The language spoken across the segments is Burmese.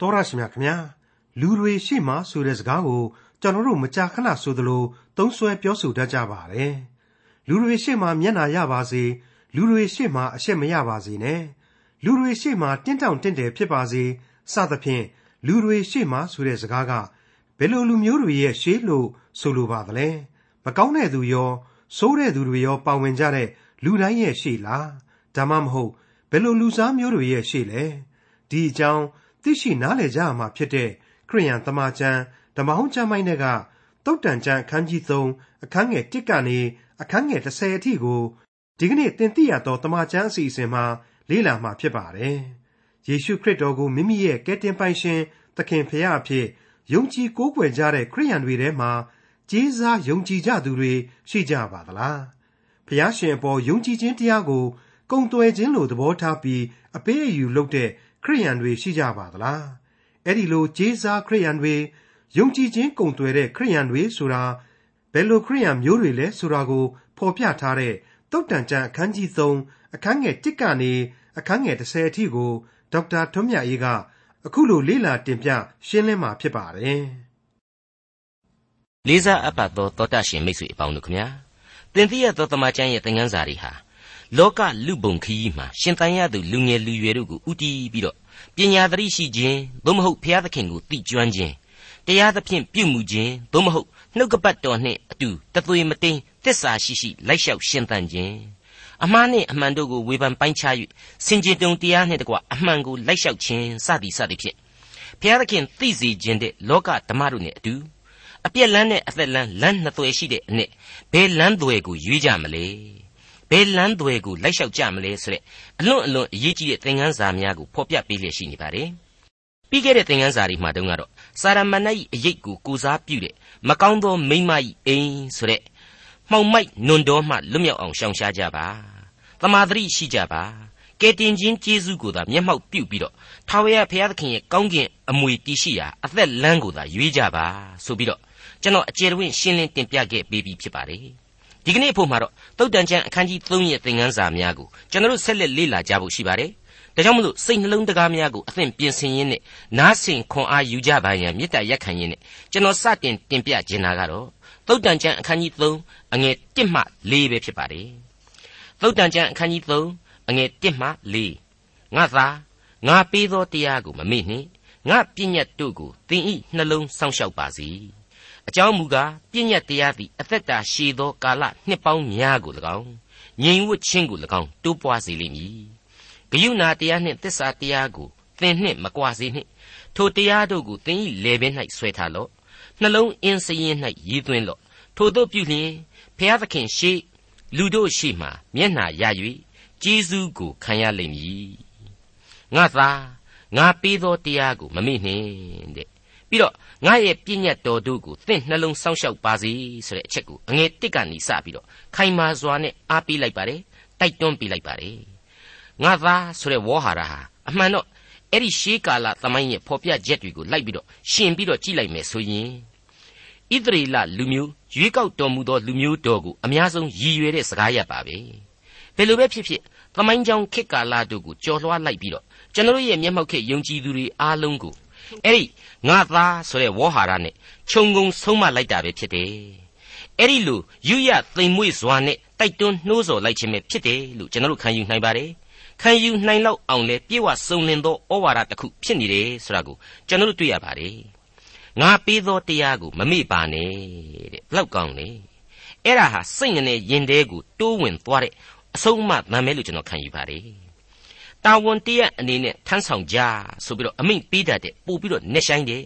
တော်ရရှိမြခင်ဗျာလူတွေရှေ့မှာဆိုတဲ့စကားကိုကျွန်တော်တို့မကြာခဏဆိုသလိုသုံးဆွဲပြောဆိုတတ်ကြပါတယ်လူတွေရှေ့မှာမျက်နာရပါစေလူတွေရှေ့မှာအရှက်မရပါစေနဲ့လူတွေရှေ့မှာတင်းတောင်တင်းတယ်ဖြစ်ပါစေစသဖြင့်လူတွေရှေ့မှာဆိုတဲ့စကားကဘယ်လိုလူမျိုးတွေရဲ့ရှေ့လို့ဆိုလိုပါသလဲမကောင်းတဲ့သူရောဆိုးတဲ့သူတွေရောပါဝင်ကြတဲ့လူတိုင်းရဲ့ရှေ့လားဒါမှမဟုတ်ဘယ်လိုလူစားမျိုးတွေရဲ့ရှေ့လဲဒီအကြောင်း သိရှိနားလည်ကြရမှာဖြစ်တဲ့ခရိယန်တမန်ကျမ်းဓမ္မဟောင်းကျမ်းပိုင်းတွေကတုတ်တန်ကျမ်းအခန်းကြီး3အခန်းငယ်1ကနေအခန်းငယ်30အထိကိုဒီကနေ့သင်သိရသောတမန်ကျမ်းအစီအစဉ်မှာလေ့လာမှာဖြစ်ပါတယ်။ယေရှုခရစ်တော်ကိုမိမိရဲ့ကယ်တင်ပိုင်ရှင်သခင်ဖရာအဖြစ်ယုံကြည်ကိုးကွယ်ကြတဲ့ခရိယန်တွေထဲမှာကျေးဇာယုံကြည်ကြသူတွေရှိကြပါသလား။ဖရာရှင်အပေါ်ယုံကြည်ခြင်းတရားကိုကုံသွဲခြင်းလိုသဘောထားပြီးအပေးအယူလုပ်တဲ့ ခရိယန်တွေရှိကြပါသလားအဲ့ဒီလိုဂျေဇာခရိယန်တွေယုံကြည်ခြင်းကုန်သွယ်တဲ့ခရိယန်တွေဆိုတာဘယ်လိုခရိယန်မျိုးတွေလဲဆိုတာကိုဖော်ပြထားတဲ့တုတ်တန်ကျမ်းအခန်းကြီး3အခန်းငယ်1ကနေအခန်းငယ်30အထိကိုဒေါက်တာထွန်းမြတ်အေးကအခုလိုလေ့လာတင်ပြရှင်းလင်းมาဖြစ်ပါတယ်လေးစားအပ်ပါသောတောတရှင်မိတ်ဆွေအပေါင်းတို့ခမညာသင်သိရသောတမန်ကျမ်းရဲ့သင်ခန်းစာတွေဟာ လောကလူပုံခရီးမှာရှင်တန်ရသူလူငယ်လူရွယ်တို့ကိုဥတီးပြီးတော့ပညာသတိရှိခြင်းသို့မဟုတ်ဘုရားသခင်ကိုသိကျွမ်းခြင်းတရားသဖြင့်ပြုမှုခြင်းသို့မဟုတ်နှုတ်ကပတ်တော်နှင့်အတူတသွေမတိန်သစ္စာရှိရှိလိုက်လျှောက်ရှင်သန်ခြင်းအမှားနှင့်အမှန်တို့ကိုဝေဖန်ပိုင်းခြား၍စင်ကြင်တုံတရားနှင့်တကွအမှန်ကိုလိုက်လျှောက်ခြင်းစသည်စသည်ဖြင့်ဘုရားသခင်သိစေခြင်းတဲ့လောကဓမ္မတို့နှင့်အတူအပြက်လန်းနဲ့အသက်လန်းလမ်းနှစ်သွယ်ရှိတဲ့အနက်ဘယ်လမ်းသွယ်ကိုရွေးကြမလဲ ဘယ်လမ်းသွယ်ကိုလိုက်လျှောက်ကြမလဲဆိုတဲ့အလွန်အလွန်အရေးကြီးတဲ့သင်ခန်းစာများကိုဖော်ပြပေးလျက်ရှိနေပါတယ်။ပြီးခဲ့တဲ့သင်ခန်းစာတွေမှာတုန်းကတော့စာရမဏေ၏အရေးကိုကိုစားပြုတဲ့မကောင်းသောမိမ့်မ၏အိမ်ဆိုတဲ့မှောင်မိုက်နွန်တော်မှလွတ်မြောက်အောင်ရှောင်ရှားကြပါ။တမာတိရှိကြပါ။ကဲတင်ချင်းကျေးဇူးကိုသာမျက်မှောက်ပြုပြီးတော့ထာဝရဘုရားသခင်ရဲ့ကောင်းကင်အမွေတည်ရှိရာအသက်လမ်းကိုသာရွေးကြပါဆိုပြီးတော့ကျွန်တော်အကျေတွင်ရှင်းလင်းတင်ပြခဲ့ပေးပြီးဖြစ်ပါတယ်။ ဒီကနေ့ဖို့မှာတော့တုတ်တန်ချမ်းအခန်းကြီး3ရဲ့သင်ခန်းစာများကိုကျွန်တော်တို့ဆက်လက်လေ့လာကြဖို့ရှိပါတယ်။ဒါကြောင့်မလို့စိတ်နှလုံးတကားများကိုအသင်ပြင်ဆင်ရင်းနဲ့နားဆင်ခွန်အားယူကြပါရန်မေတ္တာရက်ခံရင်းနဲ့ကျွန်တော်စတင်တင်ပြခြင်းတာကတော့တုတ်တန်ချမ်းအခန်းကြီး3အငယ်1မှ4ပဲဖြစ်ပါတယ်။တုတ်တန်ချမ်းအခန်းကြီး3အငယ်1မှ4ငါသာငါပေးသောတရားကိုမမေ့နှင့်ငါပြည့်ညတ်တို့ကိုသင်ဤနှလုံးစောင့်ရှောက်ပါစေ။ အကြောင်းမူကားပြည့်ညတ်တရားသည်အသက်တာရှည်သောကာလနှစ်ပေါင်းများကို၎င်းငြိမ်ဝှက်ခြင်းကို၎င်းတိုးပွားစေလိမ့်မည်ဂယုဏတရားနှင့်သစ္စာတရားကိုသင်နှင့်မကွာစေနှင့်ထိုတရားတို့ကိုသင်၏လေပင်၌ဆွဲထားလော့နှလုံးအင်းစရင်၌ရည်သွင်းလော့ထို့သောပြုလျင်ဖျားသခင်ရှိလူတို့ရှိမှမျက်နှာရ၍ကျေးဇူးကိုခံရလိမ့်မည်ငါသာငါပေးသောတရားကိုမမေ့နှင့်တဲ့ ပြီးတော့ငါရဲ့ပြည့်ညတ်တော်တို့ကိုသင်နှလုံးစောင့်ရှောက်ပါစေဆိုတဲ့အချက်ကိုအငယ်တစ်ကနေစပြီးတော့ခိုင်မာစွာနဲ့အားပေးလိုက်ပါတယ်တိုက်တွန်းပေးလိုက်ပါတယ်ငါသားဆိုတဲ့ဝေါ်ဟာရဟာအမှန်တော့အဲ့ဒီရှေးကာလသမိုင်းရဲ့ဖော်ပြချက်တွေကိုလိုက်ပြီးတော့ရှင်ပြီးတော့ကြည့်လိုက်မယ်ဆိုရင်ဣသရေလလူမျိုးရွေးကောက်တော်မူသောလူမျိုးတော်ကိုအများဆုံးရည်ရွယ်တဲ့စကားရပ်ပါပဲဘယ်လိုပဲဖြစ်ဖြစ်သမိုင်းကြောင်ခေတ်ကာလတို့ကိုကြော်လွှားလိုက်ပြီးတော့ကျွန်တော်ရဲ့မျက်မှောက်ခေတ်ယုံကြည်သူတွေအားလုံးကို အဲ့ဒီငါသားဆိုတဲ့ဝေါ်ဟာရနဲ့ခြုံငုံဆုံးမလိုက်တာပဲဖြစ်တယ်အဲ့ဒီလိုယူရသိမ်မွေ့စွာနဲ့တိုက်တွန်းနှိုးဆော်လိုက်ခြင်းပဲဖြစ်တယ်လို့ကျွန်တော်တို့ခံယူနိုင်ပါတယ်ခံယူနိုင်လောက်အောင်လဲပြေဝစုံလင်သောဩဝါဒတစ်ခုဖြစ်နေတယ်ဆိုတာကိုကျွန်တော်တို့တွေ့ရပါတယ်ငါပေးသောတရားကိုမမေ့ပါနဲ့တဲ့ဘလောက်ကောင်းလဲအဲ့ဒါဟာစိတ်ငနဲ့ရင်တဲကိုတိုးဝင်သွားတဲ့အဆုံးအမမှန်မဲလို့ကျွန်တော်ခံယူပါတယ် တာဝန်တရက်အနေနဲ့ထမ်းဆောင်ကြဆိုပြီးတော့အမိန့်ပေးတတ်တဲ့ပို့ပြီးတော့နှက်ဆိုင်တယ်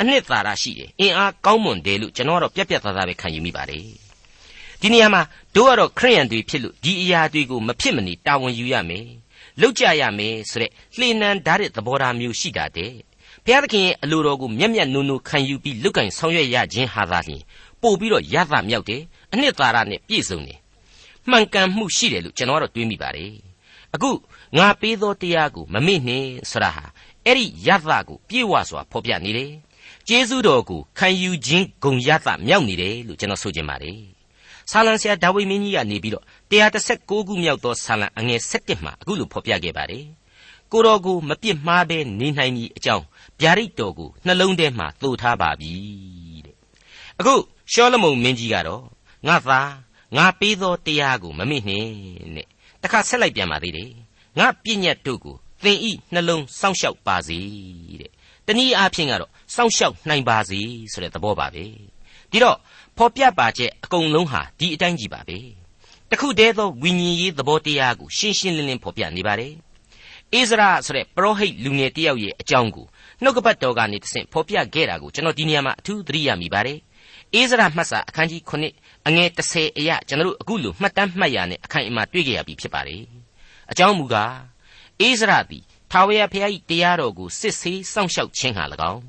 အနှစ်သာရရှိတယ်အင်အားကောင်းမွန်တယ်လို့ကျွန်တော်ကတော့ပြက်ပြက်သားသားပဲခံယူမိပါတယ်ဒီနေရာမှာတို့ကတော့ခရိယန်တွေဖြစ်လို့ဒီအရာတွေကိုမဖြစ်မနေတာဝန်ယူရမယ်လောက်ကြရမယ်ဆိုတဲ့လှေနံဓာတ်တဲ့သဘောထားမျိုးရှိတာတဲ့ဘုရားသခင်ရဲ့အလိုတော်ကိုမျက်မျက်နှုံနှုံခံယူပြီးလုတ်ကင်ဆောင်ရွက်ရခြင်းဟာသာလျှင်ပို့ပြီးတော့ရသမြောက်တယ်အနှစ်သာရနဲ့ပြည့်စုံတယ်မှန်ကန်မှုရှိတယ်လို့ကျွန်တော်ကတော့တွေးမိပါတယ်အခု ငါပေးသောတရားကိုမမေ့နှင့်ဆရာဟာအဲ့ဒီယသကိုပြေဝစွာဖော်ပြနေတယ်ကျေးဇူးတော်ကိုခံယူခြင်းဂုံယသမြောက်နေတယ်လို့ကျွန်တော်ဆိုချင်ပါတယ်ဆာလံဆရာဒါဝိမင်းကြီးကနေပြီးတော့136ခုမြောက်သောဆာလံအငယ်7မှာအခုလိုဖော်ပြခဲ့ပါတယ်ကိုတော်ကိုမပြစ်မှားဘဲနေနိုင်မည်အကြောင်းဗျာဒိတ်တော်ကိုနှလုံးထဲမှာသို့ထားပါပြီတဲ့အခုရှောလမုန်မင်းကြီးကတော့ငါသားငါပေးသောတရားကိုမမေ့နှင့်တဲ့တခါဆက်လိုက်ပြန်ပါသေးတယ် ငါပြည့်ညတ်တို့ကိုသင်ဤနှလုံးစောင့်ရှောက်ပါစေတဲ့တနည်းအားဖြင့်ကတော့စောင့်ရှောက်နိုင်ပါစေဆိုတဲ့သဘောပါပဲဒီတော့ဖော်ပြပါချက်အကုန်လုံးဟာဒီအတိုင်းကြီးပါပဲတခုတည်းသောဝိညာဉ်ရေးသဘောတရားကိုရှင်းရှင်းလင်းလင်းဖော်ပြနေပါတယ်အိဇရာဆိုတဲ့ပရောဟိတ်လူငယ်တယောက်ရဲ့အကြောင်းကိုနှုတ်ကပတ်တော်ကနေတဆင့်ဖော်ပြခဲ့တာကိုကျွန်တော်ဒီနေရာမှာအထူးသတိရမိပါတယ်အိဇရာမှတ်စာအခန်းကြီး9အငယ်30အရာကျွန်တော်တို့အခုလိုမှတ်တမ်းမှတ်ရနဲ့အခိုင်အမာတွေ့ကြရပြီဖြစ်ပါတယ် အကြောင်းမူကားအိဇရာသည်ထာဝရဘုရား၏တရားတော်ကိုစစ်ဆေးစောင့်ရှောက်ခြင်းဟာ၎င်း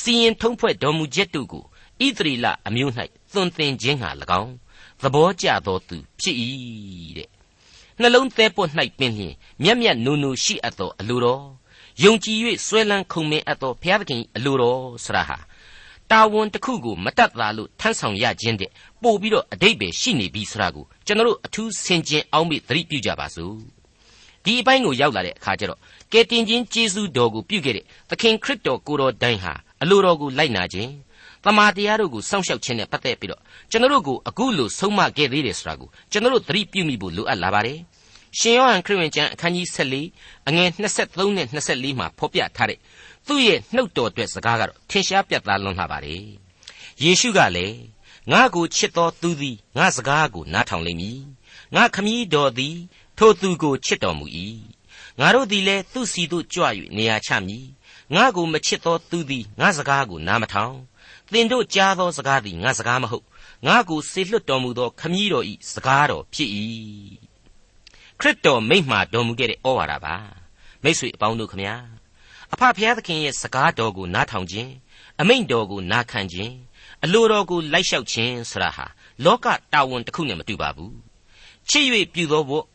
စီရင်ထုံးဖွဲ့တော်မူချက်တို့ကိုဣသရေလအမျိုး၌သွန်သင်ခြင်းဟာ၎င်းသဘောကျသောသူဖြစ်၏တဲ့နှလုံးသေးပွတ်၌ပင်လျင်မျက်မျက်နူနူရှိအပ်သောအလိုတော်ယုံကြည်၍ဆွဲလန်းခုံမင်းအပ်သောဘုရားသခင်အလိုတော်ဆရာဟာတာဝန်တစ်ခုကိုမတတ်တာလို့ထမ်းဆောင်ရခြင်းတဲ့ပို့ပြီးတော့အတိတ်ပဲရှိနေပြီဆိုတာကိုကျွန်တော်တို့အထူးဆင်ခြင်အောင်မေ့သတိပြုကြပါစို့ ဒီအပိုင်းကိုရောက်လာတဲ့အခါကျတော့ကယ်တင်ခြင်းကျေးဇူးတော်ကိုပြုခဲ့တဲ့သခင်ခရစ်တော်ကိုတော်တိုင်ဟာအလိုတော်ကိုလိုက်နာခြင်းတမာတရားတို့ကိုစောင့်ရှောက်ခြင်းနဲ့ပတ်သက်ပြီးတော့ကျွန်တော်တို့ကိုအခုလိုဆုံးမခဲ့သေးတယ်ဆိုတာကိုကျွန်တော်တို့သတိပြုမိဖို့လိုအပ်လာပါတယ်ရှင်ယောဟန်ခရစ်ဝင်ကျမ်းအခန်းကြီး14အငယ်23နဲ့24မှာဖော်ပြထားတဲ့သူ့ရဲ့နှုတ်တော်အတွက်စကားကတော့ထင်ရှားပြတ်သားလွန်းလှပါတယ်ယေရှုကလည်းငါကိုချစ်တော်သူသည်ငါစကားကိုနားထောင်လိမ့်မည်ငါခမည်းတော်သည် ထိုသူကိုချစ်တော်မူ၏ငါတို့သည်လည်းသူ့စီသို့ကြွ၍နေရာချမည်ငါကိုမချစ်သောသူသည်ငါစကားကိုနားမထောင်သင်တို့ကြားသောစကားသည်ငါစကားမဟုတ်ငါကိုစေလွတ်တော်မူသောခမည်းတော်၏စကားတော်ဖြစ်၏ခရစ်တော်မိန့်မှာတော်မူခဲ့တဲ့ဩဝါဒပါမိတ်ဆွေအပေါင်းတို့ခမညာအဖဖျားသခင်ရဲ့စကားတော်ကိုနားထောင်ခြင်းအမိန့်တော်ကိုနားခံခြင်းအလိုတော်ကိုလိုက်လျှောက်ခြင်းဆရာဟာလောကတာဝန်တစ်ခုနဲ့မတူပါဘူးချစ်၍ပြုသောဘို့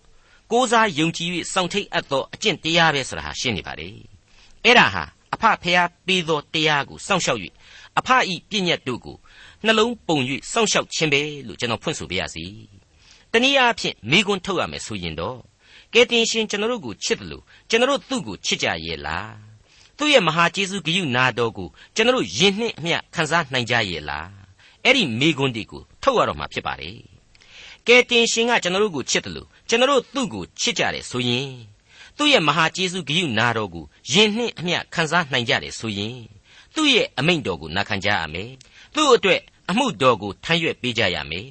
ကိုးစားယုံကြည်၍စောင့်ထိတ်အပ်သောအကျင့်တရားပဲဆိုတာဟာရှင်းနေပါလေအဲ့ဒါဟာအဖဖျားပေးသောတရားကိုစောင့်ရှောက်၍အဖဤပြည့်ညတ်တို့ကိုနှလုံးပုံ၍စောင့်ရှောက်ခြင်းပဲလို့ကျွန်တော်ဖွင့်ဆိုပြရစီတနည်းအားဖြင့်မိကွန်းထုတ်ရမယ်ဆိုရင်တော့ကဲတင်ရှင်ကျွန်တော်တို့ကိုချစ်တယ်လို့ကျွန်တော်တို့သူ့ကိုချစ်ကြရဲ့လားသူ့ရဲ့မဟာကျေးဇူးဂရုနာတော်ကိုကျွန်တော်တို့ယဉ်နှင့်အမျှခံစားနိုင်ကြရဲ့လားအဲ့ဒီမိကွန်းဒီကိုထုတ်ရတော့မှာဖြစ်ပါတယ် ကဲတင်ရှင်ကကျွန်တော်တို့ကိုချစ်တယ်လို့ကျွန်တော်တို့သူ့ကိုချစ်ကြတယ်ဆိုရင်သူ့ရဲ့မဟာကျေးဇူးဂရုနာတော်ကိုယဉ်နှင့်အမျှခံစားနိုင်ကြတယ်ဆိုရင်သူ့ရဲ့အမိန့်တော်ကိုနာခံကြရမယ်သူ့အတွက်အမှုတော်ကိုထမ်းရွက်ပေးကြရမယ်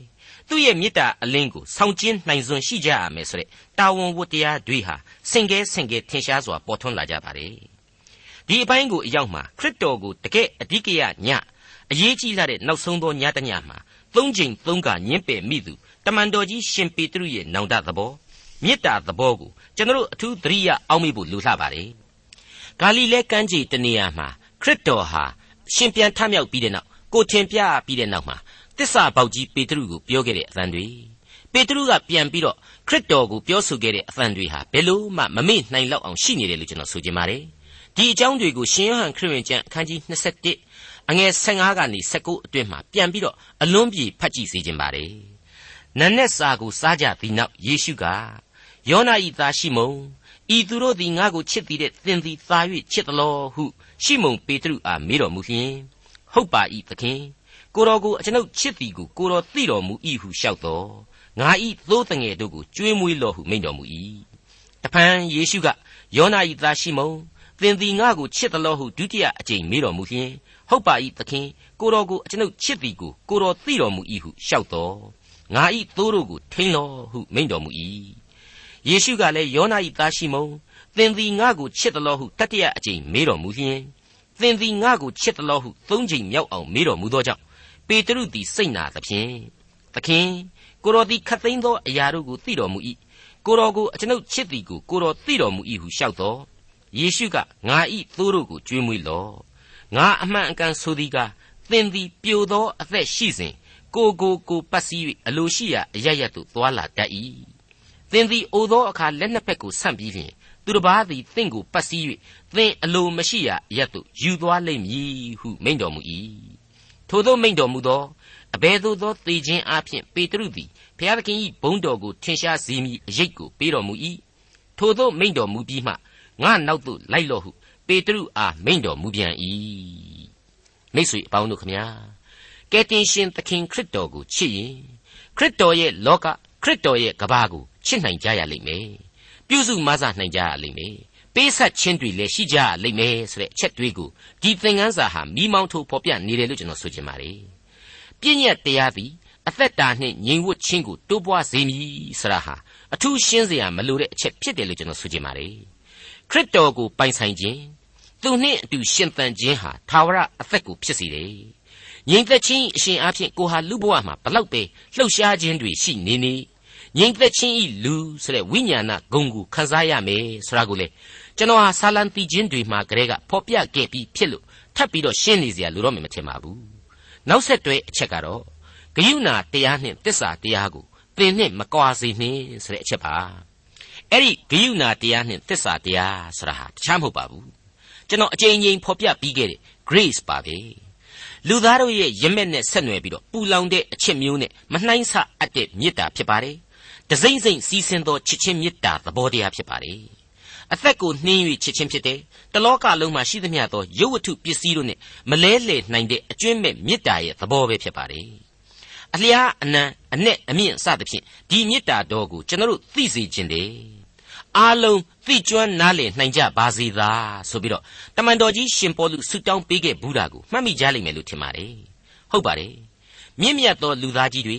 သူ့ရဲ့မေတ္တာအလင်းကိုဆောင်ကျင်းနိုင်စွမ်းရှိကြရမယ်ဆိုတဲ့တာဝန်ဝတ္တရားတွေဟာစင်ကဲစင်ကဲထင်ရှားစွာပေါ်ထွန်းလာကြပါတယ်ဒီအပိုင်းကိုအရောက်မှာခရစ်တော်ကိုတကယ်အဓိကရညအရေးကြီးလာတဲ့နောက်ဆုံးသောညတညမှာသုံးချိန်သုံးကညင်းပယ်မိသူ တမန်တော်ကြီးရှင်ပေတရုရဲ့နောင်တသဘောမေတ္တာသဘောကိုကျွန်တော်အထူးသတိရအောင်မိဖို့လိုလှပါတယ်ဂါလိလဲကမ်းခြေတနေရာမှာခရစ်တော်ဟာရှင်ပြန်ထမြောက်ပြီးတဲ့နောက်ကိုထင်ပြပြီးတဲ့နောက်မှာတစ္ဆာပေါက်ကြီးပေတရုကိုပြောခဲ့တဲ့အသံတွေပေတရုကပြန်ပြီးတော့ခရစ်တော်ကိုပြောဆိုခဲ့တဲ့အသံတွေဟာဘယ်လို့မှမမေ့နိုင်လောက်အောင်ရှိနေတယ်လို့ကျွန်တော်ဆိုချင်ပါတယ်ဒီအကြောင်းတွေကိုရှင်ယောဟန်ခရစ်ဝင်ကျမ်းအခန်းကြီး21အငယ်15ကနေ19အတွင်းမှာပြန်ပြီးတော့အလွန်ပြေဖတ်ကြည့်စေခြင်းပါတယ် နန်းနဲ့စာကိုစားကြသည်နောက်ယေရှုကယောနာဤသားရှိမုန်ဤသူတို့သည်ငါ့ကိုချစ်သည်တဲ့သင်သည်သာ၍ချစ်သလောဟုရှိမုန်ပေတရုအားမေးတော်မူလျင်ဟုတ်ပါ၏သခင်ကိုတော်ကိုအကျွန်ုပ်ချစ်သည်ကိုကိုတော်သိတော်မူ၏ဟုလျှောက်တော်ငါဤသိုးတငယ်တို့ကိုကြွေးမွေးလော့ဟုမိန့်တော်မူ၏တပန်ယေရှုကယောနာ၏သားရှိမုန်သင်သည်ငါကိုချစ်သလောဟုဒုတိယအကြိမ်မေးတော်မူလျင်ဟုတ်ပါ၏သခင်ကိုတော်ကိုအကျွန်ုပ်ချစ်သည်ကိုကိုတော်သိတော်မူ၏ဟုလျှောက်တော် ငါဤသိုးတို့ကိုထိန်လောဟုမိန့်တော်မူ၏ယေရှုကလည်းယောနာ၏သားရှိမုန်သင်သည်ငါကိုချစ်သလောဟုတတိယအကြိမ်မေးတော်မူလျင်သင်သည်ငါကိုချစ်သလောဟုသုံးကြိမ်မြောက်အောင်မေးတော်မူသောကြောင့်ပေတရုသည်စိတ်နာသဖြင့်သခင်ကိုတော်သည်ခတ်သိမ်းသောအရာတို့ကိုသိတော်မူ၏ကိုတော်ကိုအကျွန်ုပ်ချစ်သည်ကိုကိုတော်သိတော်မူ၏ဟုလျှောက်တော်ယေရှုကငါဤသိုးတို့ကိုကျွေးမွေးလော့ငါအမှန်အကန်ဆိုသည်ကသင်သည်ပြိုသောအသက်ရှိစဉ် ကိုကိုကိုပတ်စည်း၍အလိုရှိရာအရရသို့သွာလာတတ်၏သင်သည်အိုသောအခါလက်နှစ်ဖက်ကိုဆန့်ပြီးလျှင်သူတစ်ပါးသည်သင်ကိုပတ်စည်း၍သင်အလိုမရှိရာအရသို့ယူသွားလိမ့်မည်ဟုမိန့်တော်မူ၏ထို့သောမိန့်တော်မူသောအဘယ်သို့သောသေခြင်းအပြင်ပေတရုသည်ဘုရားသခင်၏ဘုန်းတော်ကိုထင်ရှားစေမည်အရေးကိုပေးတော်မူ၏ထို့သောမိန့်တော်မူပြီးမှငါနောက်သို့လိုက်လော့ဟုပေတရုအားမိန့်တော်မူပြန်၏မိတ်ဆွေအပေါင်းတို့ခမညာ ကယ်တင်ရှင်သခင်ခရစ်တော်ကိုချစ်ရင်ခရစ်တော်ရဲ့လောကခရစ်တော်ရဲ့ကဘာကိုချစ်နိုင်ကြရလိမ့်မယ်ပြုစုမဆနိုင်ကြရလိမ့်မယ်ပေးဆက်ခြင်းတွေလည်းရှိကြရလိမ့်မယ်ဆိုတဲ့အချက်တွေးကိုဒီသင်ခန်းစာဟာမိမောင်းထိုးဖော်ပြနေတယ်လို့ကျွန်တော်ဆိုချင်ပါတယ်ပြည့်ညက်တရားသည်အသက်တာနှင့်ငြိမ်ဝတ်ခြင်းကိုတိုးပွားစေမည်ဆရာဟာအထူးရှင်းစရာမလိုတဲ့အချက်ဖြစ်တယ်လို့ကျွန်တော်ဆိုချင်ပါတယ်ခရစ်တော်ကိုပိုင်ဆိုင်ခြင်းသူနှင့်အတူရှင်သန်ခြင်းဟာသာဝရအသက်ကိုဖြစ်စေတယ် ငြိမ်သက်ခြင်းအရှင်အဖြစ်ကိုဟာလူဘဝမှာဘလောက်ပဲလှုပ်ရှားခြင်းတွေရှိနေနေငြိမ်သက်ခြင်းဤလူဆိုတဲ့ဝိညာဏဂုံကိုခန်းစားရမယ်ဆိုတာကိုလေကျွန်တော်ဟာဆာလံတီချင်းတွေမှာကလေးကဖော်ပြခဲ့ပြီးဖြစ်လို့ထပ်ပြီးတော့ရှင်းနေစရာလိုတော့မှမထင်ပါဘူးနောက်ဆက်တွဲအချက်ကတော့ဂယုဏတရားနှင့်တစ္ဆာတရားကိုသင်နှင့်မကွာစေနှင့်ဆိုတဲ့အချက်ပါအဲ့ဒီဂယုဏတရားနှင့်တစ္ဆာတရားဆိုတာဟာတခြားမဟုတ်ပါဘူးကျွန်တော်အကြိမ်ကြိမ်ဖော်ပြပြီးခဲ့တဲ့ grace ပါပဲ လူသားတို့ရဲ့ရမက်နဲ့ဆက်နွယ်ပြီးတော့ပူလောင်တဲ့အချက်မျိုးနဲ့မနှိုင်းဆအပ်တဲ့မေတ္တာဖြစ်ပါတယ်။တစိမ့်စိမ့်စီးဆင်းသောချစ်ချင်းမေတ္တာသဘောတရားဖြစ်ပါတယ်။အသက်ကိုနှင်း၍ချစ်ချင်းဖြစ်တယ်။တလောကလုံးမှာရှိသမျှသောရုပ်ဝတ္ထုပစ္စည်းတို့နဲ့မလဲလှယ်နိုင်တဲ့အကျွင့်မဲ့မေတ္တာရဲ့သဘောပဲဖြစ်ပါတယ်။အလျားအနံအ내အမြင့်စသဖြင့်ဒီမေတ္တာတော်ကိုကျွန်တော်တို့သိစေခြင်းတယ်။ အားလုံးသိကျွမ်းနားလည်နိုင်ကြပါစေသာဆိုပြီးတော့တမန်တော်ကြီးရှင်ပေါလုဆုတောင်းပေးခဲ့ဘူးတာကိုမှတ်မိကြလိမ့်မယ်လို့ထင်ပါတယ်ဟုတ်ပါတယ်မြင့်မြတ်သောလူသားကြီးတွေ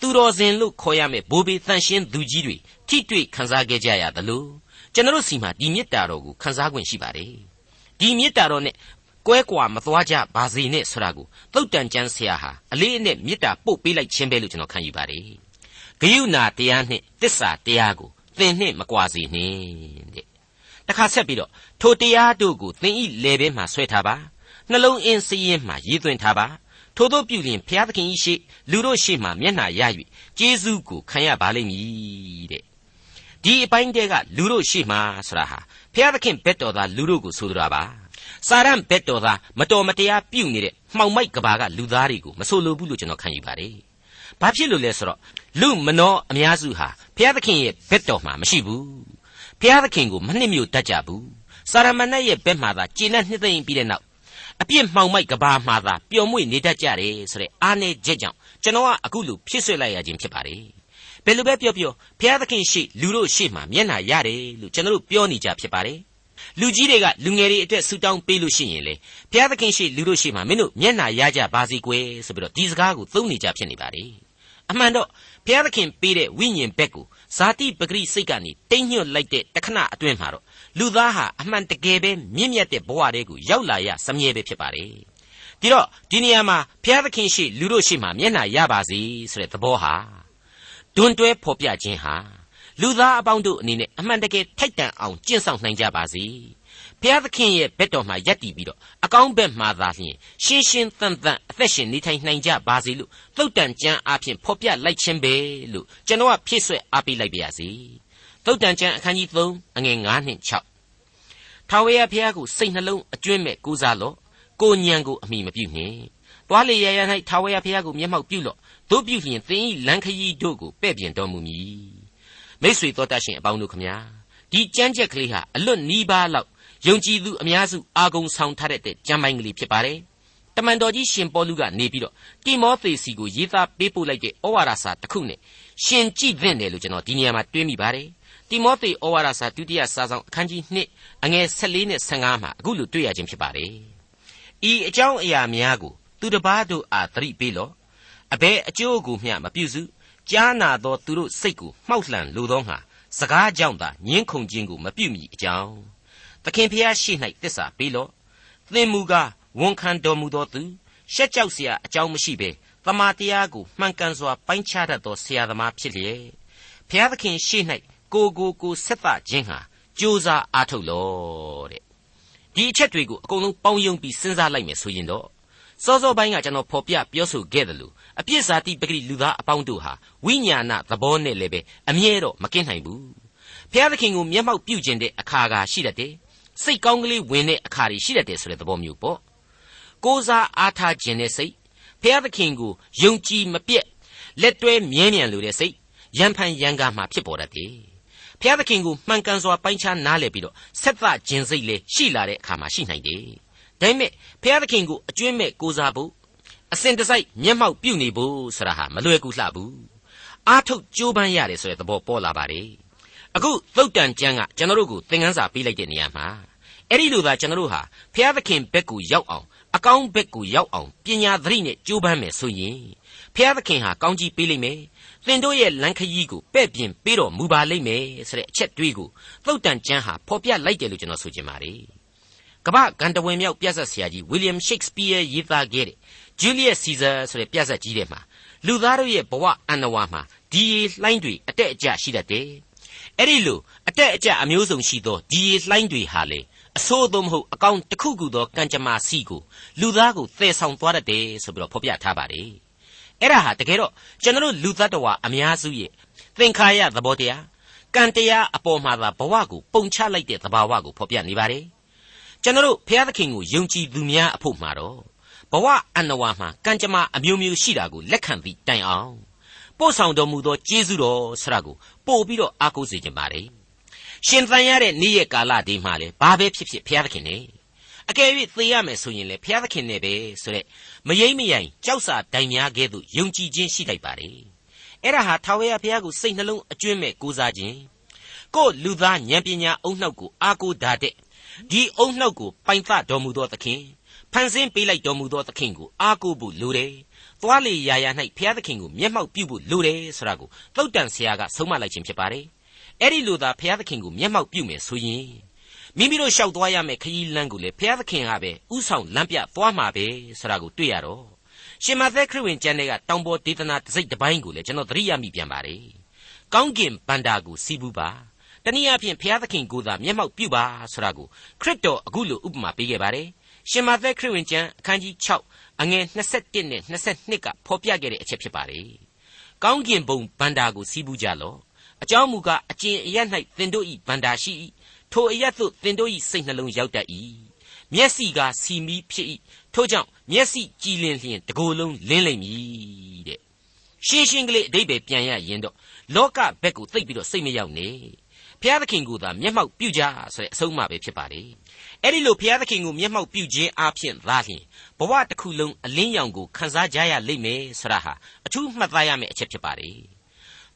သူတော်စင်လို့ခေါ်ရမယ့်ဘိုးဘေးတန်ရှင်းသူကြီးတွေထိတွေ့ခံစားခဲ့ကြရသလိုကျွန်တော်စီမှာဒီမေတ္တာတော်ကိုခံစား권ရှိပါတယ်ဒီမေတ္တာတော်နဲ့ကွဲကွာမသွားကြပါစေနဲ့ဆိုတာကိုသုတ်တန်ကျမ်းဆရာဟာအလေးအနက်မေတ္တာပို့ပေးလိုက်ခြင်းပဲလို့ကျွန်တော်ခံယူပါတယ်ဂယုဏတရားနဲ့တစ္ဆာတရားကို သင်နှင့်မကွာစေနှင့်တဲ့တခါဆက်ပြီးတော့ထိုတရားတို့ကိုသင်ဤလေဘဲမှာဆွဲထားပါနှလုံးအင်းစည်ရင်မှာရည်သွင်းထားပါထို့သောပြုလျင်ဘုရားသခင်ဤရှိလူတို့ရှိမှမျက်နှာရ၍ကျေးဇူးကိုခံရပါလိမ့်မည်တဲ့ဒီအပိုင်းတဲကလူတို့ရှိမှဆိုတာဟာဘုရားသခင်ဘက်တော်သားလူတို့ကိုဆိုလိုတာပါစာရန်ဘက်တော်သားမတော်မတရားပြုနေတဲ့မှောင်မိုက်ကဘာကလူသားတွေကိုမဆိုလိုဘူးလို့ကျွန်တော်ခံယူပါတယ်ဘာဖြစ်လို့လဲဆိုတော့ လူမနောအများစုဟာဘုရားသခင်ရဲ့ဘက်တော်မှာမရှိဘူးဘုရားသခင်ကိုမနှစ်မြို့တတ်ကြဘူးစာရမဏေရဲ့ဘက်မှာသာကျင့်တဲ့နှစ်သိမ့်ပြီးတဲ့နောက်အပြစ်မှောင်မိုက်ကဘာမှာသာပျော်မွေ့နေတတ်ကြတယ်ဆိုတဲ့အားနည်းချက်ကြောင့်ကျွန်တော်ကအခုလိုဖြစ်ဆွလိုက်ရခြင်းဖြစ်ပါတယ်ဘယ်လိုပဲပြောပြောဘုရားသခင်ရှိလူတို့ရှိမှမျက်နှာရတယ်လို့ကျွန်တော်တို့ပြောနေကြဖြစ်ပါတယ်လူကြီးတွေကလူငယ်တွေအတွက်ဆူတောင်းပေးလို့ရှိရင်လေဘုရားသခင်ရှိလူတို့ရှိမှမင်းတို့မျက်နှာရကြပါစေကွယ်ဆိုပြီးတော့ဒီစကားကိုသုံးနေကြဖြစ်နေပါတယ်အမှန်တော့ ဘုရားသခင်ပေးတဲ့ဝိညာဉ်ဘက်ကိုဇာတိပဂရိစိတ်ကနေတိမ်ညွတ်လိုက်တဲ့တခဏအတွင်းမှာတော့လူသားဟာအမှန်တကယ်ပဲမြင့်မြတ်တဲ့ဘဝတွေကိုရောက်လာရစမြဲပဲဖြစ်ပါတယ်ဒီတော့ဒီနေရာမှာဘုရားသခင်ရှိလူတို့ရှိမှမျက်နှာရပါစေဆိုတဲ့သဘောဟာတွန်းတွဲဖော်ပြခြင်းဟာလူသားအပေါင်းတို့အနေနဲ့အမှန်တကယ်ထိုက်တန်အောင်ကျင့်ဆောင်နိုင်ကြပါစေ ဘုရားသခင်ရဲ့ဘက်တော်မှာယက်တည်ပြီးတော့အကောင်းဘက်မှာသာလျှင်ရှင်းရှင်းသန့်သန့်အသက်ရှင်နေထိုင်နိုင်ကြပါစေလို့သုတ်တန်ကျမ်းအားဖြင့်ဖော်ပြလိုက်ခြင်းပဲလို့ကျွန်တော်ကဖြည့်ဆွဲအားပေးလိုက်ပါရစေသုတ်တန်ကျမ်းအခန်းကြီး3အငယ်9နှင့်6ထာဝရဘုရားကိုစိတ်နှလုံးအကျွင့်မဲ့ကိုးစားလော့ကိုညံကိုအမိမပြုနှင့်တွားလေရရ၌ထာဝရဘုရားကိုမျက်မှောက်ပြုလော့တို့ပြုလျင်သင်၏လမ်းခရီးတို့ကိုပဲ့ပြင်တော်မူမည်မိษွေတော်တတ်ရှင်အပေါင်းတို့ခမညာဒီကြမ်းကြက်ကလေးဟာအလွတ်နီးပါးလောက် ယုံကြည်သူအများစုအာဂုံဆောင်ထားတဲ့ကြမ်းပိုင်းကလေးဖြစ်ပါတယ်တမန်တော်ကြီးရှင်ပေါလုကနေပြီးတော့တိမောသေစီကိုရေးသားပေးပို့လိုက်တဲ့ဩဝါဒစာတစ်ခုနဲ့ရှင်ကြည့်သင့်တယ်လို့ကျွန်တော်ဒီနေရာမှာတွေးမိပါတယ်တိမောသေဩဝါဒစာဒုတိယစာဆောင်အခန်းကြီး2အငယ်14နဲ့15မှာအခုလိုတွေ့ရခြင်းဖြစ်ပါတယ်ဤအကြောင်းအရာများကိုသူတစ်ပါးတို့အားသတိပေးလော့အဘဲအကျိုးကိုမျှမပြုစုကြားနာသောသူတို့စိတ်ကိုမှောက်လှန်လိုသောငါစကားကြောင့်သာညှင်းခုန်ခြင်းကိုမပြုမိအကြောင်း သခင်ဖျားရှိ၌တစ္ဆာပေးလော့သင်မူကားဝန်ခံတော်မူသောသူရှက်ကြောက်เสียအကြောင်းမရှိဘဲတမာတရားကိုမှန်ကန်စွာပိုင်းခြားတတ်သောဆရာသမားဖြစ်လျက်ဖျားသခင်ရှိ၌ကိုကိုကိုဆက်သခြင်းဟာကြိုးစားအားထုတ်လော့တဲ့ဒီအချက်တွေကိုအကုန်လုံးပေါင်းယုံပြီးစဉ်းစားလိုက်မယ်ဆိုရင်တော့စောစောပိုင်းကကျွန်တော်ဖော်ပြပြောဆိုခဲ့တယ်လို့အပြစ်စားတိပဂရိလူသားအပေါင်းတို့ဟာဝိညာဏသဘောနဲ့လည်းပဲအမြဲတော့မကင်းနိုင်ဘူးဖျားသခင်ကိုမျက်မှောက်ပြုခြင်းတဲ့အခါကရှိတတ်တယ် စိတ်ကောင်းကလေးဝင်တဲ့အခါတွေရှိတတ်တယ်ဆိုတဲ့သဘောမျိုးပေါ့ကိုးစားအားထားခြင်းတဲ့စိတ်ဖျားသခင်ကိုယုံကြည်မပြတ်လက်တွဲမြဲမြံလို့တဲ့စိတ်ရံဖန်ရံကားမှဖြစ်ပေါ်တတ်တယ်ဘုရားသခင်ကိုမှန်ကန်စွာပိုင်းခြားနားလည်ပြီးတော့ဆက်သခြင်းစိတ်လေးရှိလာတဲ့အခါမှာရှိနိုင်တယ်။ဒါပေမဲ့ဘုရားသခင်ကိုအကျွင့်မဲ့ကိုးစားဖို့အစဉ်တစိုက်မျက်မှောက်ပြုနေဖို့ဆိုတာဟာမလွယ်ကူလှဘူး။အားထုတ်ကြိုးပမ်းရတယ်ဆိုတဲ့သဘောပေါ်လာပါတယ်။အခုသုတ်တန်ကျမ်းကကျွန်တော်တို့ကိုသင်ခန်းစာပေးလိုက်တဲ့နေရာမှာ အဲ့ဒီလိုသာကျွန်တော်တို့ဟာဘုရားသခင်ဘက်ကိုရောက်အောင်အကောင်းဘက်ကိုရောက်အောင်ပညာသတိနဲ့ကြိုးပမ်းမယ်ဆိုရင်ဖျားသခင်ဟာကောင်းကြီးပေးလိမ့်မယ်သင်တို့ရဲ့လမ်းခရီးကိုပဲ့ပြင်ပေးတော်မူပါလိမ့်မယ်ဆိုတဲ့အချက်တွေးကိုသုတ်တန်ကျမ်းဟာဖော်ပြလိုက်တယ်လို့ကျွန်တော်ဆိုချင်ပါတယ်ကမ္ဘာဂန်တဝင်မြောက်ပြဆက်ဆရာကြီးဝီလျံရှိတ်စပီးယားရေးသားခဲ့တဲ့ဂျူလီယက်စီဇာဆိုတဲ့ပြဆက်ကြီးထဲမှာလူသားတို့ရဲ့ဘဝအန္တဝါမှာဒီလှိုင်းတွေအတက်အကျရှိတတ်တယ်အဲ့ဒီလိုအတက်အကျအမျိုးစုံရှိသောဒီလှိုင်းတွေဟာလေ အဆိုးသို့မဟုတ်အကောင်တစ်ခုခုသောကံကြမ္မာစီကိုလူသားကိုသယ်ဆောင်သွားတတ်တယ်ဆိုပြီးတော့ဖော်ပြထားပါတယ်အဲ့ဒါဟာတကယ်တော့ကျွန်တော်လူသတ္တဝါအများစုရဲ့သင်္ခါရသဘောတရားကံတရားအပေါ်မှာသာဘဝကိုပုံချလိုက်တဲ့သဘာဝကိုဖော်ပြနေပါတယ်ကျွန်တော်ဘုရားသခင်ကိုယုံကြည်သူများအဖို့မှာတော့ဘဝအန္တဝါမှာကံကြမ္မာအမျိုးမျိုးရှိတာကိုလက်ခံပြီးတိုင်အောင်ပို့ဆောင်တော်မူသောကျေးဇူးတော်ဆရာကိုပို့ပြီးတော့အားကိုးစေခြင်းပါတယ် ရှင်သန်ရတဲ့နေ့ရက်ကာလဒီမှာလေဘာပဲဖြစ်ဖြစ်ဘုရားသခင်နဲ့အကယ်၍သေရမယ်ဆိုရင်လေဘုရားသခင်နဲ့ပဲဆိုတဲ့မယိမ့်မယိုင်ကြောက်စာတိုင်များကဲ့သို့ယုံကြည်ခြင်းရှိလိုက်ပါလေအဲ့ဒါဟာထာဝရဘုရားကိုစိတ်နှလုံးအကျွမ်းမဲ့ကိုးစားခြင်းကိုလူသားဉာဏ်ပညာအုံနှောက်ကိုအားကိုးတာတဲ့ဒီအုံနှောက်ကိုပိုင်သတော်မူသောသခင်ဖန်ဆင်းပေးလိုက်တော်မူသောသခင်ကိုအားကိုးဖို့လိုတယ်သွားလေရာရာ၌ဘုရားသခင်ကိုမျက်မှောက်ပြုဖို့လိုတယ်ဆိုတာကိုသုတ်တန်ဆရာကဆုံးမလိုက်ခြင်းဖြစ်ပါတယ် အဲ့ဒီလိုသာဘုရားသခင်ကိုမျက်မှောက်ပြုမယ်ဆိုရင်မိမိတို့လျှောက်သွားရမယ့်ခရီးလမ်းကိုလေဘုရားသခင်ဟာပဲဥဆောင်လမ်းပြသွားမှာပဲဆိုတာကိုတွေ့ရတော့ရှင်မသက်ခရစ်ဝင်ကျမ်းတွေကတောင်ပေါ်ဒေသနာတစ်စိတ်တစ်ပိုင်းကိုလေကျွန်တော်သတိရမိပြန်ပါတယ်ကောင်းကင်ဘန္တာကိုစီးပူးပါတနည်းအားဖြင့်ဘုရားသခင်ကိုသာမျက်မှောက်ပြုပါဆိုတာကိုခရစ်တော်အခုလိုဥပမာပေးခဲ့ပါတယ်ရှင်မသက်ခရစ်ဝင်ကျမ်းအခန်းကြီး6အငယ်21နဲ့22ကဖော်ပြခဲ့တဲ့အချက်ဖြစ်ပါတယ်ကောင်းကင်ဘုံဘန္တာကိုစီးပူးကြလော့ အကြောင်းမူကားအကျင့်အရ၌သင်တို့၏ဗန္တာရှိ၏ထိုအရသို့သင်တို့၏စိတ်နှလုံးရောက်တတ်၏မျက်စိကစီမီးဖြစ်၏ထို့ကြောင့်မျက်စိကြည်လင်လျင်တကိုယ်လုံးလင်းလိမ့်မည်တဲ့ရှင်းရှင်းကလေးအတိတ်ပဲပြန်ရရင်တော့လောကဘက်ကိုသိပ်ပြီးတော့စိတ်မရောက်နဲ့ဘုရားသခင်ကိုသာမျက်မှောက်ပြုကြဆိုတဲ့အဆုံးအမပဲဖြစ်ပါလေအဲ့ဒီလိုဘုရားသခင်ကိုမျက်မှောက်ပြုခြင်းအပြင်သာလျှင်ဘဝတစ်ခုလုံးအလင်းရောင်ကိုခန်းစားကြရလိမ့်မယ်ဆိုတာဟာအထူးမှတ်သားရမယ့်အချက်ဖြစ်ပါလေ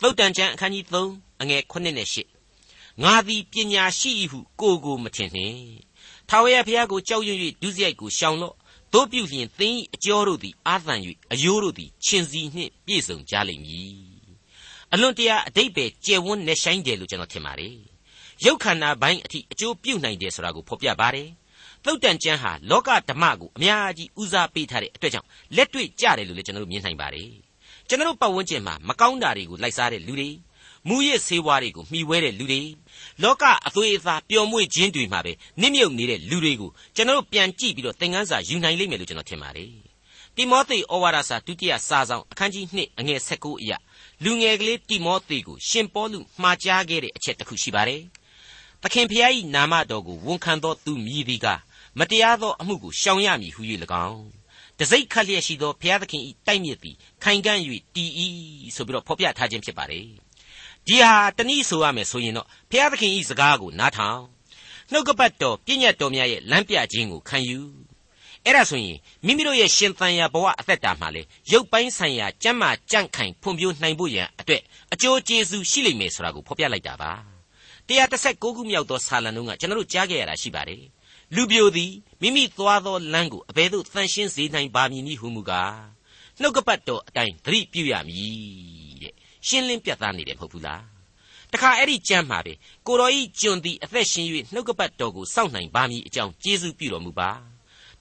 သုတ်တန်ကျမ်းအခန်းကြီး3အငယ်9နဲ့10ငါသည်ပညာရှိ၏ဟု ကိုကိုမထင်နှင့်ထာဝရဘုရားကိုကြောက်ရွံ့၍ဒုစရိုက်ကိုရှောင်လော့တို့ပြုလျင်သင်၏အကျော်တို့သည်အာသံ၍အယိုးတို့သည်ရှင်စီနှင့်ပြည့်စုံကြလိမ့်မည်အလွန်တရာအတိတ်ပဲကျယ်ဝန်းနေဆိုင်တယ်လို့ကျွန်တော်ထင်ပါတယ်ရုပ်ခန္ဓာပိုင်းအထိအကျိုးပြုနိုင်တယ်ဆိုတာကိုဖော်ပြပါတယ်သုတ်တန်ကျမ်းဟာလောကဓမ္မကိုအများကြီးဦးစားပေးထားတဲ့အတွက်ကြောင့်လက်တွေ့ကြတယ်လို့လည်းကျွန်တော်တို့မြင်နိုင်ပါတယ် ကျွန်တော်ပတ်ဝန်းကျင်မှာမကောင်းတာတွေကိုလိုက်စားတဲ့လူတွေမူရစ်ဆေးဝါးတွေကိုမှီဝဲတဲ့လူတွေလောကအသွေးအသားပျော်မွေ့ခြင်းတွေမှာပဲနစ်မြုပ်နေတဲ့လူတွေကိုကျွန်တော်ပြန်ကြည့်ပြီးတော့သင်ခန်းစာယူနိုင်လိမ့်မယ်လို့ကျွန်တော်ထင်ပါတယ်တိမောသေဩဝါဒစာဒုတိယစာဆောင်အခန်းကြီး2အငယ်19အရာလူငယ်ကလေးတိမောသေကိုရှင်ပေါလုမှားကြားခဲ့တဲ့အချက်တစ်ခုရှိပါတယ်သခင်ဖျား၏နာမတော်ကိုဝန်ခံသောသူမြည်သည်ကမတရားသောအမှုကိုရှောင်ရမည်ဟု၍၎င်း တစိ့ခတ်လျက်ရှိသောဘုရားသခင်၏တိုက်မြစ်သည်ခိုင်ကန့်၍တည်၏ဆိုပြီးတော့ဖော်ပြထားခြင်းဖြစ်ပါတယ်ဒီဟာတနည်းဆိုရမယ်ဆိုရင်တော့ဘုရားသခင်၏စကားကိုနားထောင်နှုတ်ကပတ်တော်ပြည့်ညတ်တော်များရဲ့လမ်းပြခြင်းကိုခံယူအဲ့ဒါဆိုရင်မိမိတို့ရဲ့ရှင်သန်ရာဘဝအသက်တာမှာလေရုပ်ပိုင်းဆိုင်ရာကြမ်းမာကြန့်ခိုင်ဖွံ့ဖြိုးနိုင်ဖို့ရန်အတွက်အကျိုးကျေးဇူးရှိလိမ့်မယ်ဆိုတာကိုဖော်ပြလိုက်တာပါ136ခုမြောက်သောဆာလံတို့ကကျွန်တော်တို့ကြားခဲ့ရတာရှိပါတယ်လူပြိုသည် မိမိသွားသောလမ်းကိုအဘယ်သို့သန့်ရှင်းစေနိုင်ပါမည်နည်းဟုမူကားနှုတ်ကပတ်တော်အတိုင်းသတိပြုရမည်တဲ့ရှင်းလင်းပြသနေတယ်မဟုတ်ဘူးလားတခါအဲ့ဒီကြမ်းမှာပဲကိုတော်ဤကျွန်သည်အသက်ရှင်၍နှုတ်ကပတ်တော်ကိုစောင့်နိုင်ပါမည်အကြောင်းကျေးဇူးပြုတော်မူပါ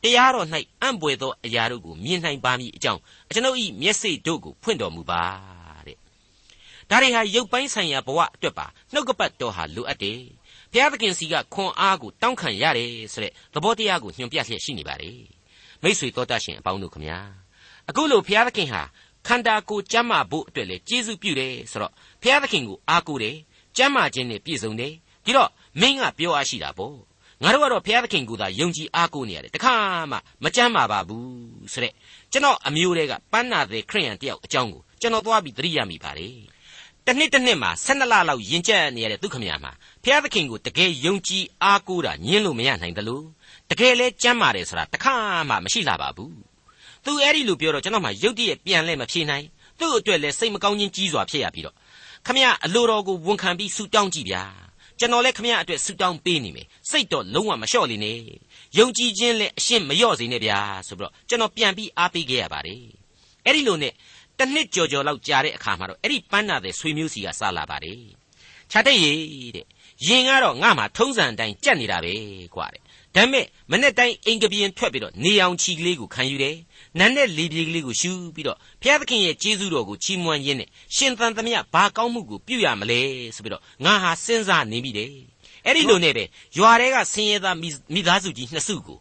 တရားတော်၌အံ့ဘွယ်သောအရာတို့ကိုမြင်နိုင်ပါမည်အကြောင်းကျွန်ုပ်ဤမျက်စိတို့ကိုဖွင့်တော်မူပါတဲ့ဒါတွေဟာရုပ်ပိုင်းဆိုင်ရာဘဝအတွက်ပါနှုတ်ကပတ်တော်ဟာလိုအပ်တယ် ဘုရားသခင်စီကခွန်အားကိုတောင်းခံရတယ်ဆိုတဲ့သဘောတရားကိုညွှန်ပြလျက်ရှိနေပါလေမိษွေတော်တတ်ရှင်အပေါင်းတို့ခမညာအခုလိုဘုရားသခင်ဟာခန္ဓာကိုယ်ကျမ်းမာဖို့အတွက်လေကျေးဇူးပြုတယ်ဆိုတော့ဘုရားသခင်ကိုအားကိုးတယ်ကျမ်းမာခြင်းနဲ့ပြည့်စုံတယ်ဒီတော့မင်းကပြောအားရှိတာပေါ့ငါတို့ကတော့ဘုရားသခင်ကိုသာယုံကြည်အားကိုးနေရတယ်တခါမှမကြမ်းမာပါဘူးဆိုတဲ့ကျွန်တော်အမျိုးတွေကပန်းနာတဲ့ခရိယန်တယောက်အကြောင်းကိုကျွန်တော်သွားပြီးသတိရမိပါတယ် တတစ်နှစ်တစ်နှစ်မှာ12လလောက်ယဉ်ကျက်နေရတဲ့ဒုက္ခမြာမှာဘုရားသခင်ကိုတကယ်ယုံကြည်အားကိုးတာညင်းလို့မရနိုင်တယ်လို့တကယ်လဲကြမ်းပါတယ်ဆိုတာတခါမှမရှိလာပါဘူးသူအဲ့ဒီလိုပြောတော့ကျွန်တော်မှရုတ်တရက်ပြန်လဲမဖြေနိုင်သူ့အတွက်လဲစိတ်မကောင်းခြင်းကြီးစွာဖြစ်ရပြီးတော့ခမရအလိုတော်ကိုဝန်ခံပြီးဆူတောင်းကြည့်ဗျာကျွန်တော်လဲခမရအတွက်ဆူတောင်းပေးနေမယ်စိတ်တော့လုံးဝမလျှော့လေနဲ့ယုံကြည်ခြင်းလဲအရှင်းမလျော့စေနဲ့ဗျာဆိုပြီးတော့ကျွန်တော်ပြန်ပြီးအားပေးခဲ့ရပါတယ်အဲ့ဒီလိုနဲ့ တစ်နှစ်ကြော်ကြော်လောက်ကြာတဲ့အခါမှာတော့အဲ့ဒီပန်းနာတဲ့ဆွေမျိုးစီကစလာပါတယ်ခြာတဲ့ရေတဲ့ရင်ကတော့ငါမှထုံးစံအတိုင်းကြက်နေတာပဲကွာတဲ့ဒါပေမဲ့မနေ့တိုင်းအင်္ဂပြင်းထွက်ပြီးတော့နေအောင်ချီကလေးကိုခံယူတယ်နန်းနဲ့လေပြေကလေးကိုရှူပြီးတော့ဘုရားသခင်ရဲ့ကျေးဇူးတော်ကိုချီးမွမ်းရင်းနဲ့ရှင်သန်သမျှဘာကောင်းမှုကိုပြုရမလဲဆိုပြီးတော့ငါဟာစဉ်းစားနေမိတယ်အဲ့ဒီလိုနဲ့ပဲရွာတွေကဆင်းရဲသားမိသားစုကြီးနှစ်စုကို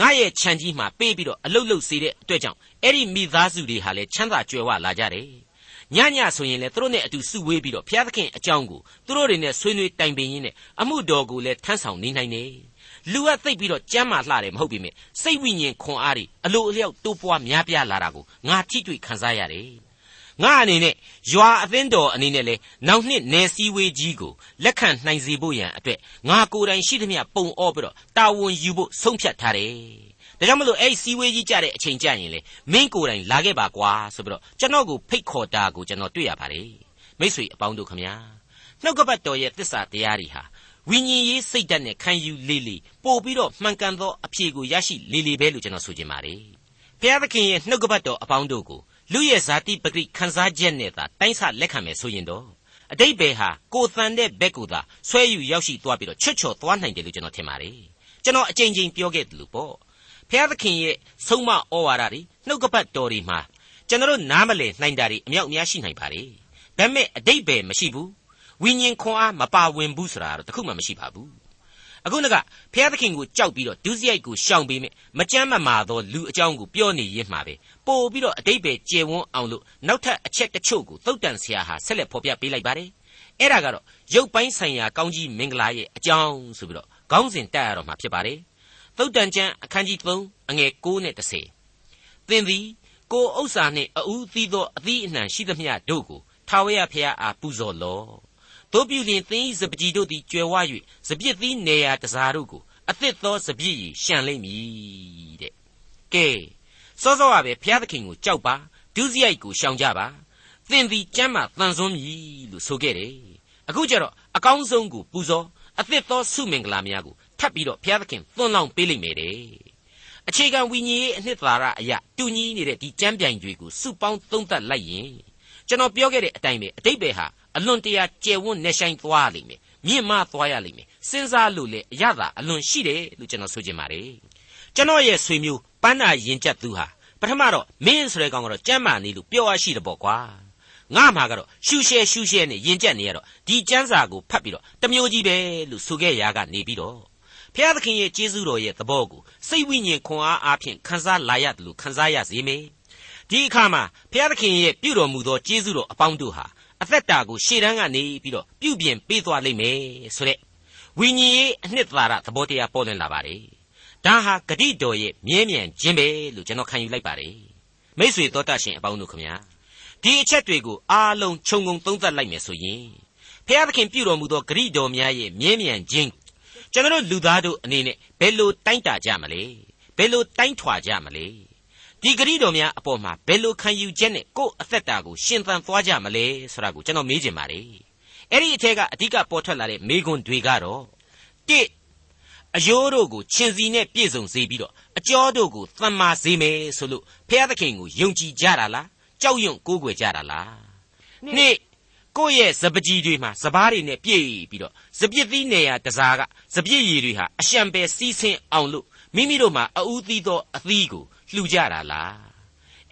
ငါရဲ့ခြံကြီးမှာပေးပြီးတော့အလုတ်လုတ်စေတဲ့အတွက်ကြောင့်အဲ့ဒီမိသားစုတွေဟာလည်းချမ်းသာကြွယ်ဝလာကြတယ်ညညဆိုရင်လေသူတို့နဲ့အတူစုဝေးပြီးတော့ဘုရားသခင်အကြောင်းကိုသူတို့တွေနဲ့ဆွေးနွေးတိုင်ပင်ရင်းနဲ့အမှုတော်ကိုလည်းထမ်းဆောင်နေနိုင်တယ်လူကသိပ်ပြီးတော့ကြမ်းမာလှတယ်မဟုတ်ပြီမြစိတ်ဝိညာဉ်ခွန်အားတွေအလိုအလျောက်တိုးပွားများပြားလာတာကိုငါထိတွေ့ခံစားရတယ် ငါအနေနဲ့ရွာအသင်းတော်အနေနဲ့လေနောက်နှစ်နယ်စည်းဝေးကြီးကိုလက်ခံနိုင်စေဖို့ရန်အတွက်ငါကိုယ်တိုင်ရှိသမျှပုံအောပြီးတော့တာဝန်ယူဖို့ဆုံးဖြတ်ထားတယ်ဒါကြောင့်မလို့အဲ့ဒီစီဝေးကြီးကြတဲ့အချိန်ကြရင်လေမင်းကိုယ်တိုင်လာခဲ့ပါကွာဆိုပြီးတော့ကျွန်တော်ကိုဖိတ်ခေါ်တာကိုကျွန်တော်တွေ့ရပါတယ်မိတ်ဆွေအပေါင်းတို့ခမညာနှုတ်ကပတ်တော်ရဲ့သစ္စာတရားတွေဟာဝိညာဉ်ရေးစိတ်ဓာတ်နဲ့ခံယူလေလေပို့ပြီးတော့မှန်ကန်သောအဖြေကိုရရှိလေလေပဲလို့ကျွန်တော်ဆိုချင်ပါတယ်ဘုရားသခင်ရဲ့နှုတ်ကပတ်တော်အပေါင်းတို့ကို လူရဲ့ဇာတိပဂိခန်းစားချက်နဲ့သာတိုင်းဆလက်ခံမယ်ဆိုရင်တော့အတိတ်ဘယ်ဟာကိုတန်တဲ့ဘက်ကိုသာဆွဲယူရောက်ရှိသွားပြီးတော့ချွတ်ချော်သွားနိုင်တယ်လို့ကျွန်တော်ထင်ပါတယ်ကျွန်တော်အကြိမ်ကြိမ်ပြောခဲ့တယ်လို့ပေါ့ဘုရားသခင်ရဲ့ဆုံးမဩဝါဒတွေနှုတ်ကပတ်တော်တွေမှာကျွန်တော်နားမလည်နိုင်တာတွေအမြောက်အများရှိနိုင်ပါလေဒါပေမဲ့အတိတ်ပဲမရှိဘူးဝိညာဉ်ခွန်အားမပါဝင်ဘူးဆိုတာတော့တခုမှမရှိပါဘူး အခုနကဘုရားသခင်ကိုကြောက်ပြီးတော့ဒုစရိုက်ကိုရှောင်ပေးမယ်မကြမ်းမမာသောလူအကြောင်းကိုပြောနေရင်းမှာပဲပို့ပြီးတော့အတိတ်ပဲကျေဝန်းအောင်လို့နောက်ထပ်အချက်တချို့ကိုသုတ်တန်ဆရာဟာဆက်လက်ဖော်ပြပေးလိုက်ပါတယ်အဲ့ဒါကတော့ရုပ်ပိုင်းဆိုင်ရာကောင်းကြီးမင်္ဂလာရဲ့အကြောင်းဆိုပြီးတော့ခေါင်းစဉ်တက်ရတော့မှာဖြစ်ပါတယ်သုတ်တန်ကျမ်းအခန်းကြီး3အငယ်9နဲ့10သင်သည်ကိုဥစ္စာနှင့်အဦးသီးသောအသီးအနှံရှိသမျှတို့ကိုထာဝရဘုရားအားပူဇော်လော့ တို့ပြုလျင်သင်၏စပကြီးတို့သည်ကျွယ်ဝ၍စပြစ်သီးနေရာတစားတို့ကိုအသစ်သောစပြည့်ရရှံလိမ့်မည်တဲ့ကဲစောစောကပဲဘုရားသခင်ကိုကြောက်ပါဒုစရိုက်ကိုရှောင်ကြပါသင်သည်ကျမ်းမာတန်ဆွမ်းမည်လို့ဆိုခဲ့တယ်အခုကျတော့အကောင်းဆုံးကိုပူဇော်အသစ်သောဆုမင်္ဂလာများကိုထပ်ပြီးတော့ဘုရားသခင်သွန်လောင်းပေးလိမ့်မယ်တဲ့အခြေခံဝိညာဉ်ရေးအနှစ်သာရအရာတူညီနေတဲ့ဒီကျမ်းပြိုင်တွေကိုစုပေါင်းသုံးသပ်လိုက်ရင်ကျွန်တော်ပြောခဲ့တဲ့အတိုင်းပဲအတိတ်ပဲဟာ အလွန်တရာကျယ်ဝန်းနေဆိုင်သွားလိမ့်မယ်မြင့်မသွားရလိမ့်မယ်စဉ်းစားလို့လေအရသာအလွန်ရှိတယ်လို့ကျွန်တော်ဆိုချင်ပါတယ်ကျွန်တော်ရဲ့ဆွေမျိုးပန်းနာရင်ကျက်သူဟာပထမတော့မင်းဆိုတဲ့ကောင်ကတော့ကြမ်းမာနေလို့ပြောရရှိတယ်ပေါ့ကွာငါမှာကတော့ရှူရှဲရှူရှဲနဲ့ရင်ကျက်နေရတော့ဒီကျမ်းစာကိုဖတ်ပြီးတော့တမျိုးကြီးပဲလို့ဆိုခဲ့ရာကနေပြီးတော့ဖျားသခင်ရဲ့ကျေးဇူးတော်ရဲ့သဘောကိုစိတ်ဝိညာဉ်ခွန်အားအားဖြင့်ခန်းစားလာရတယ်လို့ခန်းစားရစေမယ်ဒီအခါမှာဖျားသခင်ရဲ့ပြုတော်မူသောကျေးဇူးတော်အပေါင်းတို့ဟာ အသက်တာကိုရှေ့တန်းကနေပြီးတော့ပြုပြင်ပေးသွားလိမ့်မယ်ဆိုတဲ့ဝိညာဉ်ရေးအနှစ်သာရသဘောတရားပေါ်လွင်လာပါတယ်ဒါဟာဂတိတော်ရဲ့မြဲမြံခြင်းပဲလို့ကျွန်တော်ခံယူလိုက်ပါတယ်မိษွေတော်တတ်ရှင်အပေါင်းတို့ခမညာဒီအချက်တွေကိုအားလုံးခြုံငုံသုံးသပ်လိုက်မယ်ဆိုရင်ဖျားသခင်ပြုတော်မူသောဂရိတော်များရဲ့မြဲမြံခြင်းကျွန်တော်လူသားတို့အနေနဲ့ဘယ်လိုတိုင်းတာကြမလဲဘယ်လိုတိုင်းထွာကြမလဲ ဒီဂရိတော်များအပေါ်မှာဘယ်လိုခံယူချက်နဲ့ကိုယ့်အသက်တာကိုရှင်သန်သွားကြမလဲဆိုတာကိုကျွန်တော်မေးချင်ပါတယ်အဲ့ဒီအထက်ကအဓိကပေါ်ထွက်လာတဲ့မေခွန်းတွေကတော့တိအယိုးတို့ကိုချင်းစီနဲ့ပြည့်စုံစေပြီးတော့အကျော်တို့ကိုသံမာစေမယ်ဆိုလို့ဖျားသခင်ကိုယုံကြည်ကြတာလားကြောက်ရွံ့ကိုးကွယ်ကြတာလားနှစ်ကိုယ့်ရဲ့စပကြီးတွေမှာစပားတွေနဲ့ပြည့်ပြီးတော့စပြစ်သီးနေရတစားကစပြစ်ရည်တွေဟာအရှံပဲစီးဆင်းအောင်လို့မိမိတို့မှာအူးသီးသောအသီးကို လှူကြတာလား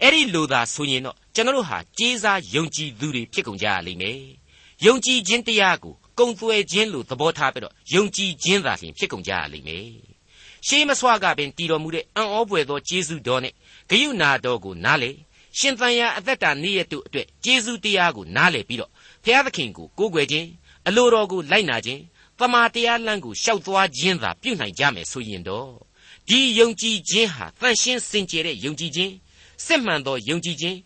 အဲ့ဒီလိုသာဆိုရင်တော့ကျွန်တော်တို့ဟာကြေးစားယုံကြည်သူတွေဖြစ်ကုန်ကြရလိမ့်မယ်ယုံကြည်ခြင်းတရားကိုကုံသွဲခြင်းလို့သဘောထားပြီးတော့ယုံကြည်ခြင်းသာလျှင်ဖြစ်ကုန်ကြရလိမ့်မယ်ရှေးမဆွာကပင်တည်တော်မူတဲ့အံ့ဩပွေသောကျေးဇူးတော်နဲ့ဂယုနာတော်ကိုနားလေရှင်သန်ရာအသက်တာနေ့ရက်တို့အတွက်ကျေးဇူးတရားကိုနားလေပြီးတော့ဖျားသခင်ကိုကိုးကွယ်ခြင်းအလိုတော်ကိုလိုက်နာခြင်းတမာတရားလမ်းကိုရှောက်သွားခြင်းသာပြုနိုင်ကြမယ်ဆိုရင်တော့ ဒီယုံကြည်ခြင်းဟာတန်ရှင်းစင်ကြယ်တဲ့ယုံကြည်ခြင်းစစ်မှန်သောယုံကြည်ခြင်း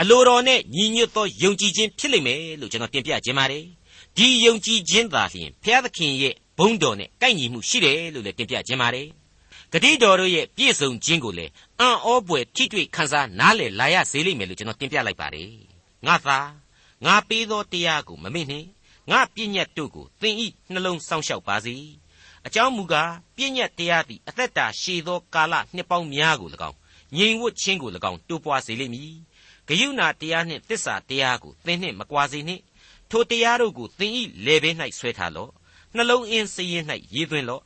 အလိုတော်နဲ့ညီညွတ်သောယုံကြည်ခြင်းဖြစ်လိမ့်မယ်လို့ကျွန်တော်တင်ပြခြင်းပါတယ်ဒီယုံကြည်ခြင်းသာလျှင်ဘုရားသခင်ရဲ့ဘုန်းတော်နဲ့ကိုက်ညီမှုရှိတယ်လို့လည်းတင်ပြခြင်းပါတယ်ဂတိတော်တို့ရဲ့ပြည့်စုံခြင်းကိုလည်းအံ့ဩပွေထိတွေ့ခန်းစားနားလည်လာရစေလိမ့်မယ်လို့ကျွန်တော်တင်ပြလိုက်ပါတယ်ငါသာငါပေးသောတရားကိုမမေ့နှင့်ငါပြည့်ညတ်တို့ကိုသင်ဤနှလုံးစောင့်ရှောက်ပါစေ အကြောင်းမူကားပြည့်ညတ်တရားသည်အသက်တာရှည်သောကာလနှစ်ပေါင်းများကို၎င်းငြိမ်ဝတ်ခြင်းကို၎င်းတိုးပွားစေလိမ့်မည်ဂယုဏတရားနှင့်တစ္ဆာတရားကိုသင်နှင့်မကွာစေနှင့်ထိုတရားတို့ကိုသင်ဤလေဘဲ၌ဆွဲထားလော့နှလုံးအင်းစည်ရင်၌ရေးသွင်းလော့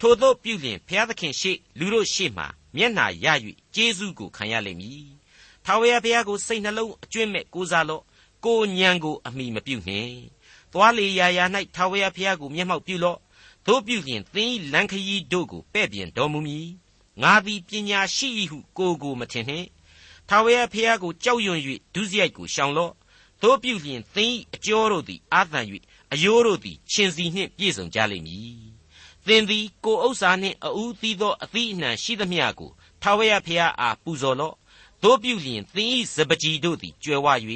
ထို့သောပြုလျင်ဘုရားသခင်ရှေ့လူတို့ရှေ့မှမျက်နှာရ၍ကျေးဇူးကိုခံရလိမ့်မည်။ထာဝရဘုရားကိုစိတ်နှလုံးအကျွင့်မဲ့ကိုးစားလော့။ကိုညံကိုအမိမပြုနှင့်။သွားလေရာရာ၌ထာဝရဘုရားကိုမျက်မှောက်ပြုလော့။ တို့ပြုလျင်သင်၏လမ်းခရီးတို့ကိုပဲ့ပြင်တော်မူမည်။ငါသည်ပညာရှိ၏ဟုကိုကိုမထင်နှင့်။ထာဝရဘုရားကိုကြောက်ရွံ့၍ဒုစရိုက်ကိုရှောင်လော့။တို့ပြုလျင်သင်၏အကျော်တို့သည်အာသံ၍အယိုးတို့သည်ရှင်စီနှင့်ပြည့်စုံကြလိမ့်မည်သင်သည်ကိုဥစ္စာနှင့်အဦးသီးသောအသီးအနှံရှိသမျှကိုထာဝရဘုရားအားပူဇော်လော့တို့ပြုလျင်သင်၏စပကြီးတို့သည်ကျွယ်ဝ၍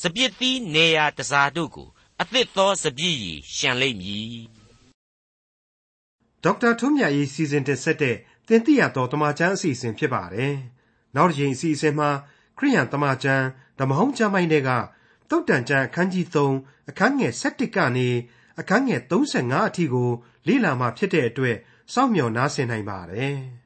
စပြစ်သီးနေရာတစားတို့ကိုအသစ်သောစပြည့်ရည်ရှံလိမ့်မည် ဒေါက်တာထွန်းမြတ်ရေးစီစဉ်တင်ဆက်တဲ့တင်ပြတော်တမချန်းအစီအစဉ်ဖြစ်ပါတယ်နောက်တစ်ချိန်အစီအစဉ်မှာခရိယန်တမချန်းဓမ္မဟောင်းကျမ်းပိုင်းတွေကတုတ်တန်ကျမ်းအခန်းကြီး3အခန်းငယ်7ကနေအခန်းငယ်35အထိကိုလေ့လာမှဖြစ်တဲ့အတွက်စောင့်မျှော်နားဆင်နိုင်ပါတယ်။